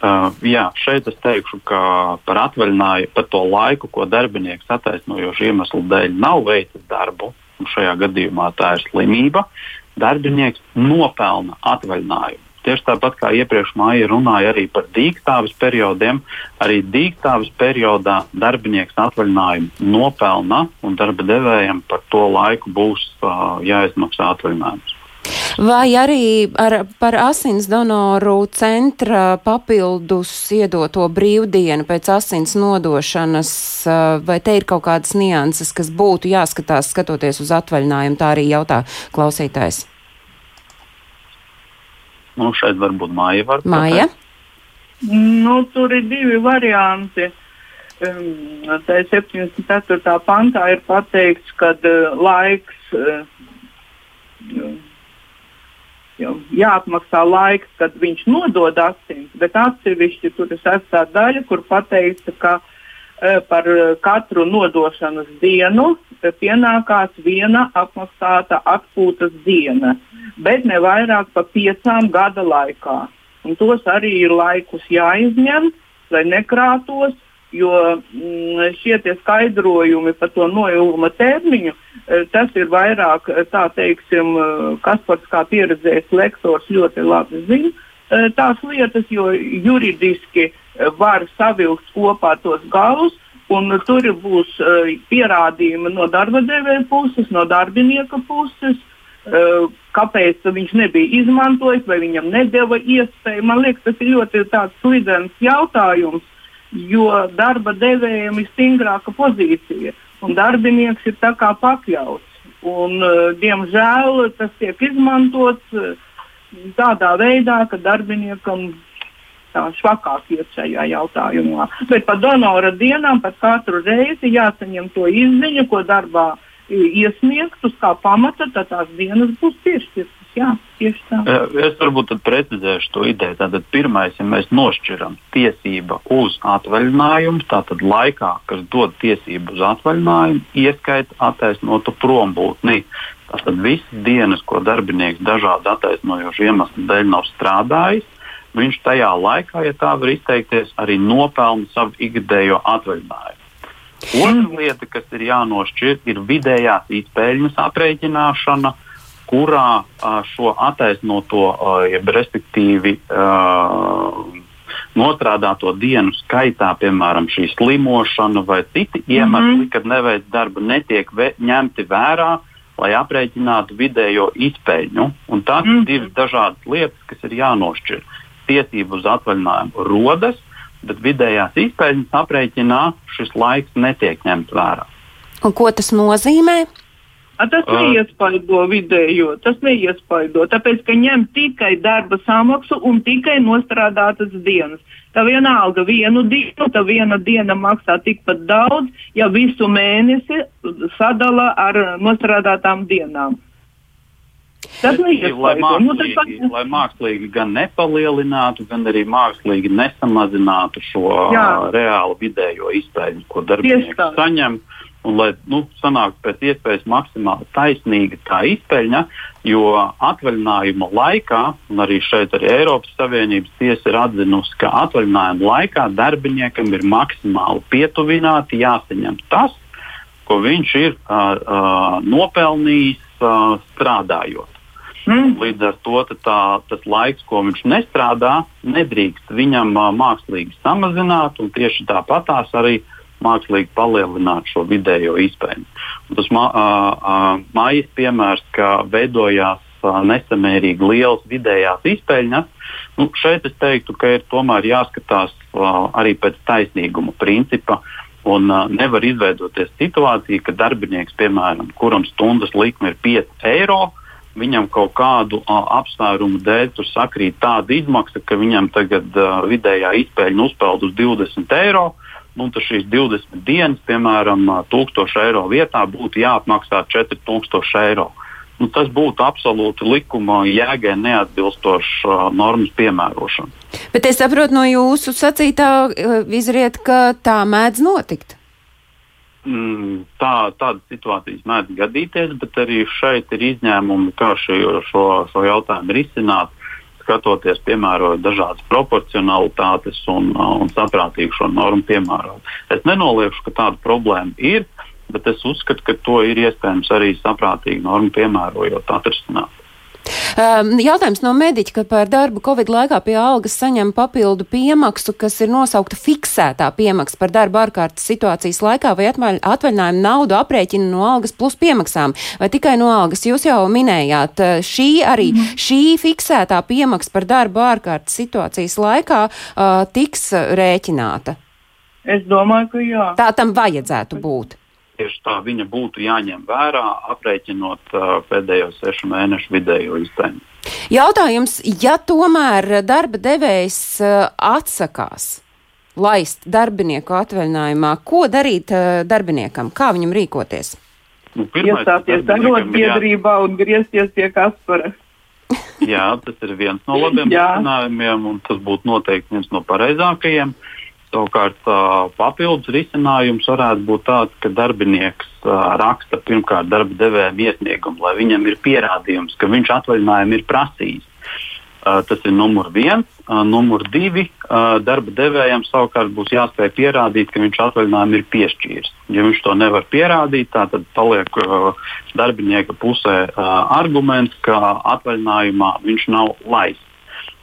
Uh, jā, šeit es teikšu, ka par atvaļinājumu, par to laiku, ko darbinieks attaisnojošu iemeslu dēļ nav veicis darbu, un šajā gadījumā tā ir slimība, darbinieks nopelna atvaļinājumu. Tieši tāpat kā iepriekš māja runāja arī par dīkstāves periodiem, arī dīkstāves periodā darbinieks atvaļinājumu nopelna un darba devējiem par to laiku būs uh, jāizmaksā atvaļinājums. Vai arī ar, par asins donoru centra papildus iedoto brīvdienu pēc asins nodošanas, vai te ir kaut kādas nianses, kas būtu jāskatās skatoties uz atvaļinājumu, tā arī jautā klausītājs. Nu, šeit varbūt māja var. Māja? Nu, tur ir divi varianti. Um, tā 74. pantā ir pateikts, ka uh, laiks uh, jāapmaksā laiks, kad viņš nodod asins, bet atsevišķi tur ir sestā daļa, kur pateica, ka uh, par katru nodošanas dienu pienākās viena apmaksāta atpūtas diena, bet ne vairāk par piecām gada laikā. Un tos arī ir laikus jāizņem, lai nekrātos, jo mm, šie skaidrojumi par to noilguma termiņu, tas ir vairāk, tā teiksim, Kaspars kā pieredzējis lektors ļoti labi zina tās lietas, jo juridiski var savilkt kopā tos galus, un tur būs pierādījumi no darba devēja puses, no darbinieka puses, kāpēc viņš nebija izmantojis, vai viņam nedēva iespēju. Man liekas, tas ir ļoti slidens jautājums jo darba devējiem ir stingrāka pozīcija un darbinieks ir pakļauts. Un, uh, diemžēl tas tiek izmantots uh, tādā veidā, ka darbiniekam švakāk iet šajā jautājumā. Bet par donora dienām pat katru reizi jāsaņem to izziņu, ko darbā iesniegt uz kā pamata, tad tās dienas būs piešķirtas. Jā, tieši tā. Es varbūt precizēšu to ideju. Tātad pirmais, ja mēs nošķiram tiesību uz atvaļinājumu, tātad laikā, kas dod tiesību uz atvaļinājumu, ieskaita attaisnotu prombūtni. Tātad visas dienas, ko darbinieks dažādu attaisnojošu iemeslu dēļ nav strādājis, viņš tajā laikā, ja tā var izteikties, arī nopelna savu ikdējo atvaļinājumu. Otra lieta, kas ir jānošķir, ir vidējās izpēļņas aprēķināšana, kurā šo attaisnoto, jeb respektīvi nostrādāto dienu skaitā, piemēram, šī slimošana vai citi iemesli, mm -hmm. kad neveic darbu, netiek ve ņemti vērā, lai aprēķinātu vidējo izpēļņu. Un tās mm ir divas dažādas lietas, kas ir jānošķir. Tiesību uz atvaļinājumu rodas, bet vidējās izpēļņas aprēķinā šis laiks netiek ņemts vērā. Un ko tas nozīmē? A, tas neiespaido vidējo, tas neiespaido, tāpēc, ka ņem tikai darba samaksu un tikai nostrādātas dienas. Tā vienalga vienu dienu, tā viena diena maksā tikpat daudz, ja visu mēnesi sadala ar nostrādātām dienām. Tas lai mākslīgi, nu, tas pat... lai mākslīgi gan nepalielinātu, gan arī mākslīgi nesamazinātu šo Jā. reālu vidējo izpēļņu, ko darbinieks saņem. Un lai nu, sanāktu pēc iespējas maksimāli taisnīga tā izpeļņa, jo atvaļinājuma laikā, un arī šeit arī Eiropas Savienības tiesa ir atzinusi, ka atvaļinājuma laikā darbiniekam ir maksimāli pietuvināti jāsaņem tas, ko viņš ir uh, uh, nopelnījis uh, strādājot. Mm. Līdz ar to tā, tas laiks, ko viņš nestrādā, nedrīkst viņam uh, mākslīgi samazināt, un tieši tāpatās arī uh, mākslīgi palielināt šo vidējo izpēju. Tas mā, mājas piemērs, ka veidojās nesamērīgi liels vidējās izpēļņas, nu, šeit es teiktu, ka ir tomēr jāskatās arī pēc taisnīguma principa. Un uh, nevar izveidoties situācija, ka darbinieks, piemēram, kuram stundas likme ir 5 eiro, viņam kaut kādu uh, apsvērumu dēļ tur sakrīt tāda izmaksa, ka viņam tagad uh, vidējā izpēļņa uzpeld uz 20 eiro, nu, šīs 20 dienas, piemēram, 1000 eiro vietā būtu jāapmaksā 4000 eiro. Nu, tas būtu absolūti likuma jēgai neatbilstošs uh, normas piemērošana. Bet es saprotu no jūsu sacītā, izriet, ka tā mēdz notikt. Mm, tā, tādas situācijas mēdz gadīties, bet arī šeit ir izņēmumi, kā šo, šo, šo jautājumu risināt skatoties, piemērojot dažādas proporcionalitātes un, uh, un saprātīgi šo normu piemērot. Es nenoliekšu, ka tāda problēma ir, bet es uzskatu, ka to ir iespējams arī saprātīgi normu piemērojot atrisināt. Um, jautājums no mediķa, ka par darbu Covid laikā pie algas saņem papildu piemaksu, kas ir nosaukta fiksētā piemaksa par darbu ārkārtas situācijas laikā vai atvaļinājumu naudu aprēķina no algas plus piemaksām vai tikai no algas. Jūs jau minējāt, uh, šī arī mm. šī fiksētā piemaksa par darbu ārkārtas situācijas laikā uh, tiks rēķināta. Es domāju, ka jā. Tā tam vajadzētu būt. Tieši tā viņa būtu jāņem vērā, aprēķinot uh, pēdējo sešu mēnešu vidējo izpēļņu. Jautājums, ja tomēr darba devējs uh, atsakās laist darbinieku atvaļinājumā, ko darīt uh, darbiniekam, kā viņam rīkoties? Nu, Iestāties arotbiedrībā jā... un griezties pie Kaspara. Jā, tas ir viens no labiem risinājumiem, un tas būtu noteikti viens no pareizākajiem. Savukārt, papildus risinājums varētu būt tāds, ka darbinieks raksta pirmkārt darba devējiem iesniegumu, lai viņam ir pierādījums, ka viņš atvaļinājumu ir prasījis. Tas ir numur viens. Numur divi - darba devējiem savukārt būs jāspēj pierādīt, ka viņš atvaļinājumu ir piešķīris. Ja viņš to nevar pierādīt, tad paliek darbinieka pusē arguments, ka atvaļinājumā viņš nav laists.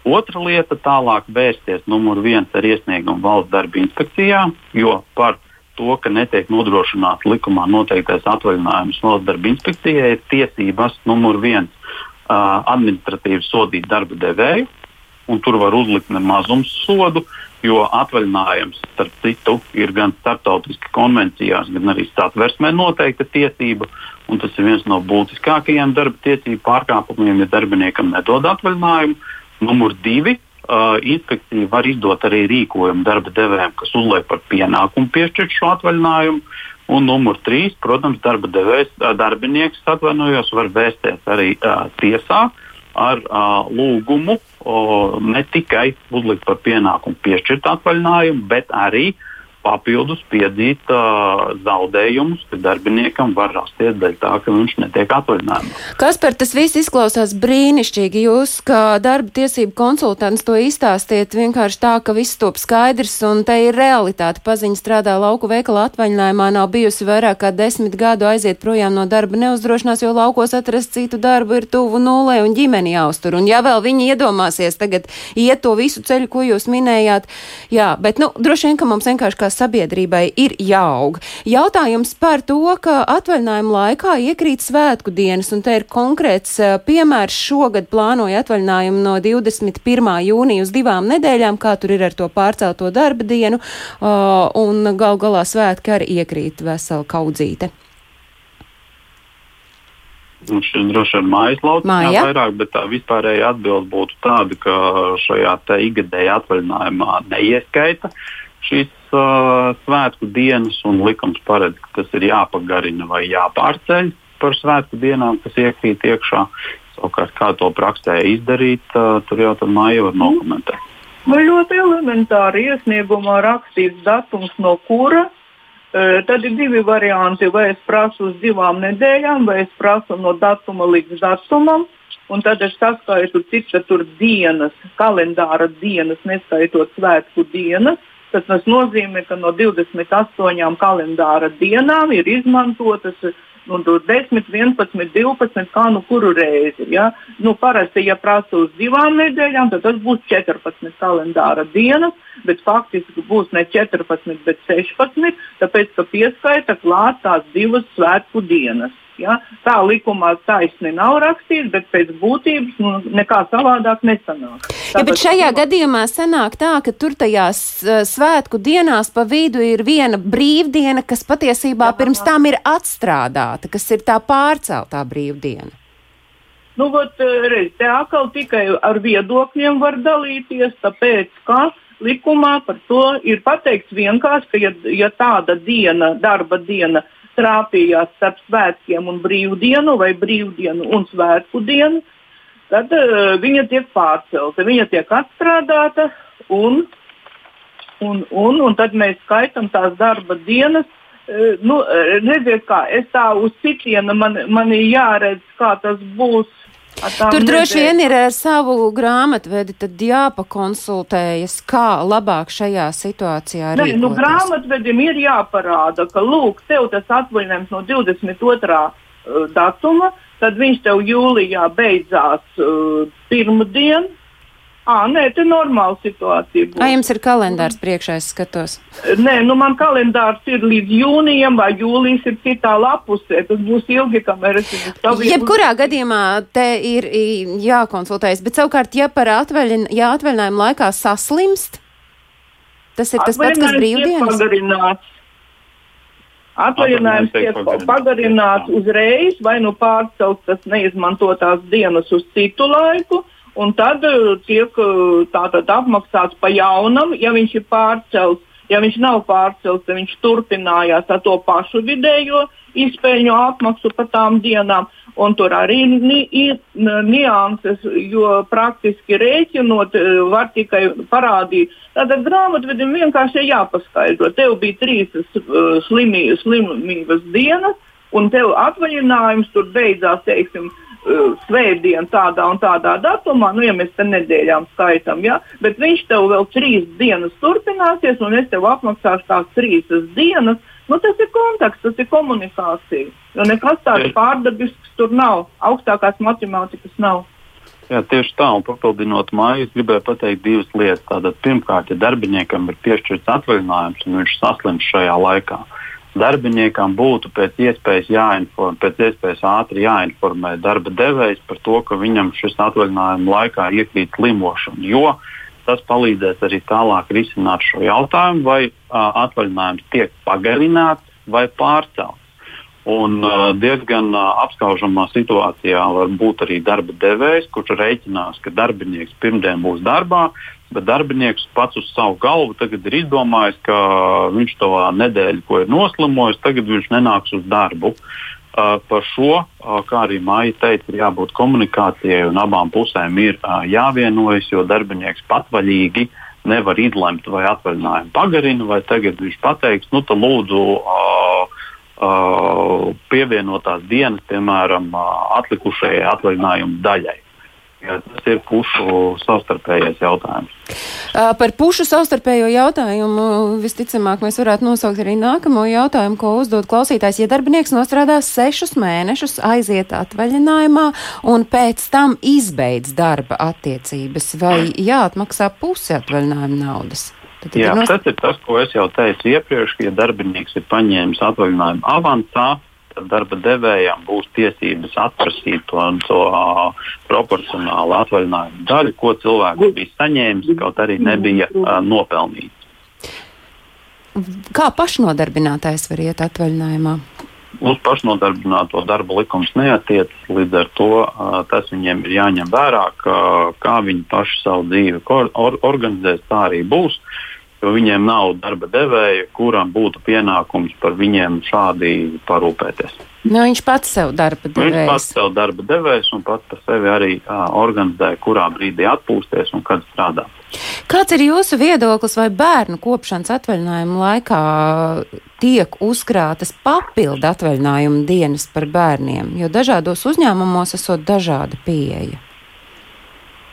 Otra lieta - tālāk vērsties numur viens ar iesniegumu valsts darba inspekcijā, jo par to, ka netiek nodrošināts likumā noteiktais atvaļinājums valsts darba inspekcijai, ir tiesības numur viens administratīvi sodīt darba devēju, un tur var uzlikt nemazums sodu, jo atvaļinājums, starp citu, ir gan starptautiski konvencijās, gan arī satversmē noteikta tiesība. Tas ir viens no būtiskākajiem darba tiesību pārkāpumiem, ja darbiniekam nedod atvaļinājumu. Numur divi. Uh, inspekcija var izdot arī rīkojumu darba devējiem, kas uzliek par pienākumu piešķirt šo atvaļinājumu. Un numur trīs, protams, darba devējs, darbinieks atvainojos, var vērsties arī uh, tiesā ar uh, lūgumu uh, ne tikai uzlikt par pienākumu piešķirt atvaļinājumu, bet arī uh, papildus piedzīt uh, zaudējumus, ka darbiniekam var rasties dēļ tā, ka viņš netiek atvaļinājumā. Kas par tas viss izklausās brīnišķīgi? Jūs, kā darba tiesību konsultants, to izstāstiet vienkārši tā, ka viss top skaidrs un te ir realitāte. Paziņa strādā lauku veikala atvaļinājumā, nav bijusi vairāk kā desmit gadu aiziet projām no darba neuzdrošinās, jo laukos atrast citu darbu ir tuvu nulē un ģimeni jāuztur. Un ja vēl viņi iedomāsies tagad iet to visu ceļu, ko jūs minējāt, jā, bet, nu, droši vien, ka mums vienkārši kā sabiedrībai ir jāaug. Jautājums par to, ka atvaļinājuma laikā iekrīt svētku dienas, un te ir konkrēts piemērs šogad plānoja atvaļinājumu no 21. jūnija uz divām nedēļām, kā tur ir ar to pārcelto darba dienu, un gal galā svētki arī iekrīt vesela kaudzīte. Nu, šis droši vien mājas lauciņā vairāk, bet tā vispārējā atbilde būtu tāda, ka šajā ikgadējā atvaļinājumā neieskaita šīs uh, svētku dienas, un likums paredz, ka tas ir jāpagarina vai jāpārceļ par svētku dienām, kas iekrīt iekšā. Savukārt, kā to praksē izdarīt, uh, tur jau tad māja var nokomentēt. Nu, ļoti elementāri iesniegumā rakstīts datums, no kura. Uh, tad ir divi varianti. Vai es prasu uz divām nedēļām, vai es prasu no datuma līdz datumam. Un tad es saskaitu, cik tur dienas, kalendāra dienas, neskaitot svētku dienas. Tas, tas nozīmē, ka no 28 kalendāra dienām ir izmantotas nu, 10, 11, 12, kā nu kuru reizi. Ja? Nu, parasti, ja prasa uz divām nedēļām, tad tas būs 14 kalendāra dienas, bet faktiski būs ne 14, bet 16, tāpēc, ka pieskaita klāt tās divas svētku dienas. Ja? Tā likumā taisni nav rakstīts, bet pēc būtības nu, nekā savādāk nesanāk. Ja, bet šajā likumā... gadījumā sanāk tā, ka tur tajās uh, svētku dienās pa vidu ir viena brīvdiena, kas patiesībā jā, pirms tam ir atstrādāta, kas ir tā pārceltā brīvdiena. Nu, vat, eh, reiz, te atkal tikai ar viedokļiem var dalīties, tāpēc, ka likumā par to ir pateikts vienkārši, ka ja, ja tāda diena, darba diena, trāpījās starp svētkiem un brīvdienu vai brīvdienu un svētku dienu, tad uh, viņa tiek pārcelta. Viņa tiek atstrādāta un, un, un, un tad mēs skaitām tās darba dienas. Uh, nu, redziet, kā es tā uz citienu man, man jāredz, kā tas būs Tur droši vien ir ar savu grāmatvedi jāpakonsultējas, kā labāk šajā situācijā rīkoties. Nu, grāmatvedim ir jāparāda, ka, lūk, tev tas atvaļinājums no 22. Uh, datuma, tad viņš tev jūlijā beidzās uh, pirmdien, À, nē, tā ir normāla situācija. Būs. Vai jums ir kalendārs priekšā, es skatos? Nē, nu man kalendārs ir līdz jūnijam, vai jūlijas ir citā lapusē. Tas būs ilgi, kamēr es esmu stāvējis. Jebkurā gadījumā te ir jākonsultējas, bet savukārt, ja par atvaļin, ja atvaļinājumu laikā saslimst, tas ir tas pats, kas brīvdienas? Pagarināts. Atvaļinājums tiek pagarināts uzreiz, vai nu pārceltas neizmantotās dienas uz citu laiku un tad eh, tiek eh, tātad apmaksāts pa jaunam, ja viņš ir pārcelts. Ja viņš nav pārcelts, tad viņš turpinājās ar to pašu vidējo izpēļņu apmaksu par tām dienām. Un tur arī ir nianses, jo praktiski rēķinot, e, var tikai parādīt. Tātad grāmatvedim vienkārši jāpaskaidro. Tev bija trīs uh, slimī, slimības dienas, un tev atvaļinājums tur beidzās, teiksim, svētdiena tādā un tādā datumā, nu, ja mēs te nedēļām skaitām, ja? bet viņš tev vēl trīs dienas turpināsies, un es tev apmaksāšu tās trīs dienas Nu, tas ir kontakts, tas ir komunikācija. Jo nekas tāds pārdabisks tur nav. Augstākās matemātikas nav. Jā, tieši tā, un papildinot māju, es gribēju pateikt divas lietas. Tātad, pirmkārt, ja darbiniekam ir piešķirts atvaļinājums un viņš saslims šajā laikā, darbiniekam būtu pēc iespējas jāinformē, pēc iespējas ātri jāinformē darba devējs par to, ka viņam šis atvaļinājuma laikā iekrīt slimošana. Jo tas palīdzēs arī tālāk risināt šo jautājumu, vai uh, atvaļinājums tiek pagarināts vai pārcelts. Un uh, diezgan uh, apskaužamā situācijā var būt arī darba devējs, kurš rēķinās, ka darbinieks pirmdien būs darbā, bet darbinieks pats uz savu galvu ir izdomājis, ka viņš to nedēļu, ko ir noslimojis, tagad viņš nenāks uz darbu. Uh, Par šo, kā arī Maija teica, ir jābūt komunikācijai un abām pusēm ir jāvienojas, jo darbinieks patvaļīgi nevar izlemt, vai atvaļinājumu pagarina, vai tagad viņš pateiks, nu, tad lūdzu uh, uh, pievienotās dienas, piemēram, atlikušajai atvaļinājuma daļai. Ja, tas ir pušu savstarpējais jautājums. Par pušu savstarpējo jautājumu visticamāk mēs varētu nosaukt arī nākamo jautājumu, ko uzdod klausītājs. Ja darbinieks nostrādās sešus mēnešus, aiziet atvaļinājumā un pēc tam izbeidz darba attiecības, vai jāatmaksā pusi atvaļinājuma naudas? Tad Jā, ir nost... tas ir tas, ko es jau teicu iepriekš, ka ja darbinieks ir paņēmis atvaļinājumu avansā, tad darba devējām būs tiesības atprasīt to, to uh, proporcionālu atvaļinājumu daļu, ko cilvēks bija saņēmis, kaut arī nebija uh, nopelnījis. Kā pašnodarbinātais var iet atvaļinājumā? Uz pašnodarbināto darba likums neatiecas, līdz ar to uh, tas viņiem ir jāņem vērā, ka, kā viņi paši savu dzīvi or organizēs, tā arī būs. Uh, jo viņiem nav darba devēja, kuram būtu pienākums par viņiem šādi parūpēties. Nu, viņš pats sev darba devējs. Viņš pats sev darba devējs un pats par sevi arī uh, organizē, kurā brīdī atpūsties un kad strādāt. Kāds ir jūsu viedoklis, vai bērnu kopšanas atvaļinājuma laikā tiek uzkrātas papildu atvaļinājuma dienas par bērniem, jo dažādos uzņēmumos esot dažāda pieeja?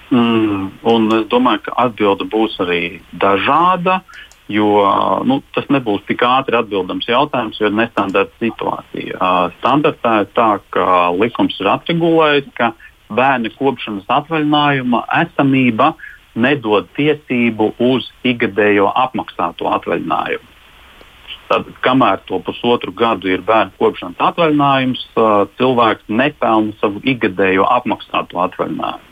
Mm, un es domāju, ka atbilde būs arī dažāda, jo nu, tas nebūs tik ātri atbildams jautājums, jo ir nestandarta situācija. Standartā ir tā, ka likums ir atregulējis, ka bērnu kopšanas atvaļinājuma esamība nedod tiesību uz ikgadējo apmaksāto atvaļinājumu. Tad, kamēr to pusotru gadu ir bērnu kopšanas atvaļinājums, cilvēks nepelna savu ikgadējo apmaksāto atvaļinājumu.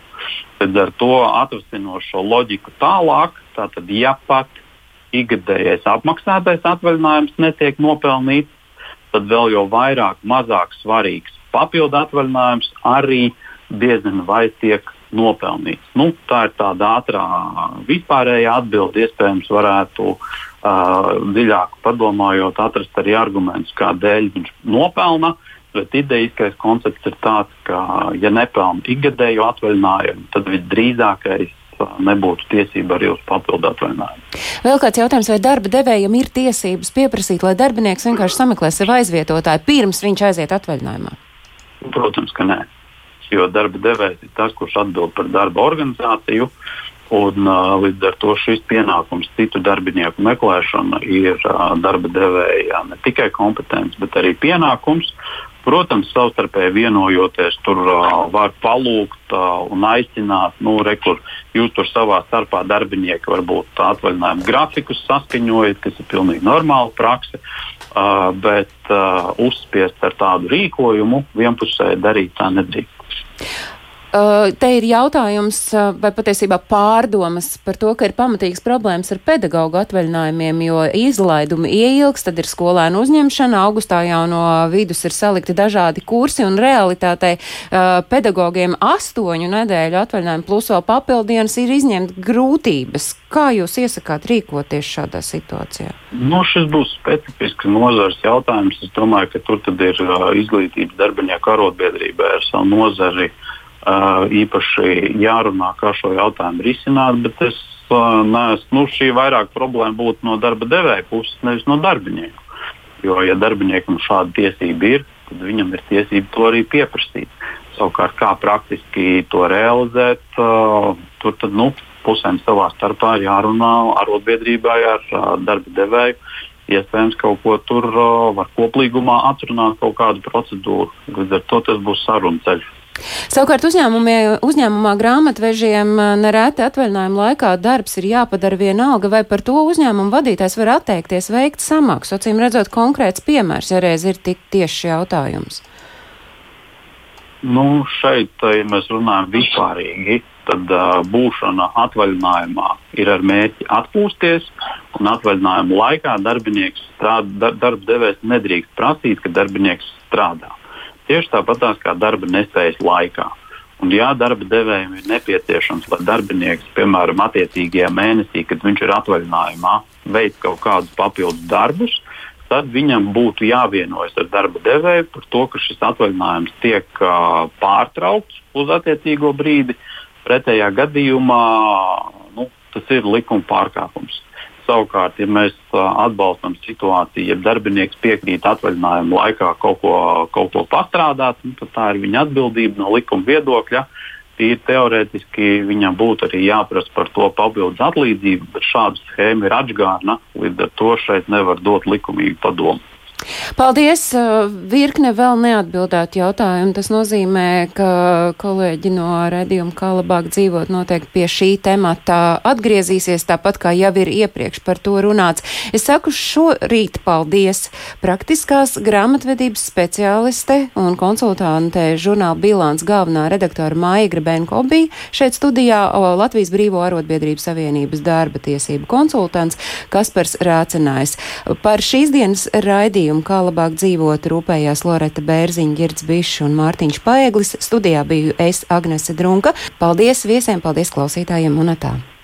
Līdz ar to atvasinošo loģiku tālāk, tātad, ja pat ikgadējais apmaksātais atvaļinājums netiek nopelnīts, tad vēl jau vairāk mazāk svarīgs papildu atvaļinājums arī diezgan vai tiek nopelnīts. Nu, tā ir tāda ātrā vispārējā atbilde. Iespējams, varētu uh, dziļāk padomājot, atrast arī argumentus, kādēļ viņš nopelna. Uh, Bet idejiskais koncepts ir tāds, ka, ja nepelna ikgadēju atvaļinājumu, tad visdrīzākais nebūtu tiesība arī uz papildu atvaļinājumu. Vēl kāds jautājums, vai darba devējam ir tiesības pieprasīt, lai darbinieks vienkārši sameklē sev aizvietotāju pirms viņš aiziet atvaļinājumā? Protams, ka nē. Jo darba devējs ir tas, kurš atbild par darba organizāciju. Un, uh, līdz ar to šis pienākums, citu darbinieku meklēšana, ir uh, darba devēja ne tikai kompetence, bet arī pienākums. Protams, savstarpēji vienojoties, tur uh, var palūgt uh, un aicināt, nu, rekur, jūs tur savā starpā darbinieki varbūt atvaļinājumu grafikus saskaņojat, kas ir pilnīgi normāla praksa, uh, bet uh, uzspiest ar tādu rīkojumu vienpusēji darīt tā nedrīkst. Uh, te ir jautājums, uh, vai patiesībā pārdomas par to, ka ir pamatīgs problēmas ar pedagoģu atvaļinājumiem, jo izlaidumi ieilgs, tad ir skolēnu uzņemšana, augustā jau no vidus ir salikti dažādi kursi un realitātei uh, pedagogiem astoņu nedēļu atvaļinājumu plus vēl papildienas ir izņemt grūtības. Kā jūs iesakāt rīkoties šādā situācijā? Nu, šis būs specifisks nozars jautājums. Es domāju, ka tur ir izglītības darbinieku arotbiedrībai ar savu nozari uh, īpaši jārunā, kā šo jautājumu risināt. Bet es uh, neesmu, nu, šī vairāk problēma būtu no darba devēja puses, nevis no darbinieku. Jo, ja darbiniekam šāda tiesība ir, tad viņam ir tiesība to arī pieprasīt. Savukārt, kā praktiski to realizēt, uh, tur tad, nu, pusēm savā starpā jārunā arotbiedrībai ar darba devēju. Iespējams, kaut ko tur var koplīgumā atrunāt, kaut kādu procedūru. Līdz ar to tas būs saruna ceļš. Savukārt uzņēmumā grāmatvežiem nereti atvaļinājuma laikā darbs ir jāpadara vienalga, vai par to uzņēmumu vadītājs var atteikties veikt samaksu. Acīm redzot, konkrēts piemērs, ja reiz ir tik tieši jautājums. Nu, šeit, ja mēs runājam vispārīgi, tad uh, būšana atvaļinājumā ir ar mērķi atpūsties, atvaļinājuma laikā darbinieks strādā, dar, darba devējs nedrīkst prasīt, ka darbinieks strādā. Tieši tāpat kā darba nespējas laikā. Un, ja darba devējiem ir nepieciešams, lai darbinieks, piemēram, attiecīgajā mēnesī, kad viņš ir atvaļinājumā, veic kaut kādus papildus darbus, tad viņam būtu jāvienojas ar darba devēju par to, ka šis atvaļinājums tiek uh, pārtraukts uz attiecīgo brīdi, Pretējā gadījumā nu, tas ir likuma pārkāpums. Savukārt, ja mēs atbalstam situāciju, ja darbinieks piekrīt atvaļinājuma laikā kaut ko, kaut ko pastrādāt, nu, tad tā ir viņa atbildība no likuma viedokļa. Tīri teorētiski viņam būtu arī jāprasa par to papildus atlīdzību, bet šāda schēma ir atgādna, līdz ar to šeit nevar dot likumīgu padomu. Paldies! Virkne vēl neatbildētu jautājumu. Tas nozīmē, ka kolēģi no redzījuma, kā labāk dzīvot, noteikti pie šī temata atgriezīsies, tāpat kā jau ir iepriekš par to runāts. Es saku šorīt paldies praktiskās grāmatvedības speciāliste un konsultante žurnāla bilāns galvenā redaktora Māja Grebenko bija šeit studijā Latvijas Brīvo arotbiedrību savienības darba tiesību konsultants Kaspars Rācenājs. Par šīs dienas raidījumu raidījumu Kā labāk dzīvot rūpējās Loreta Bērziņa, Girds Bišs un Mārtiņš Paeglis. Studijā biju es, Agnese Drunka. Paldies viesiem, paldies klausītājiem un atā!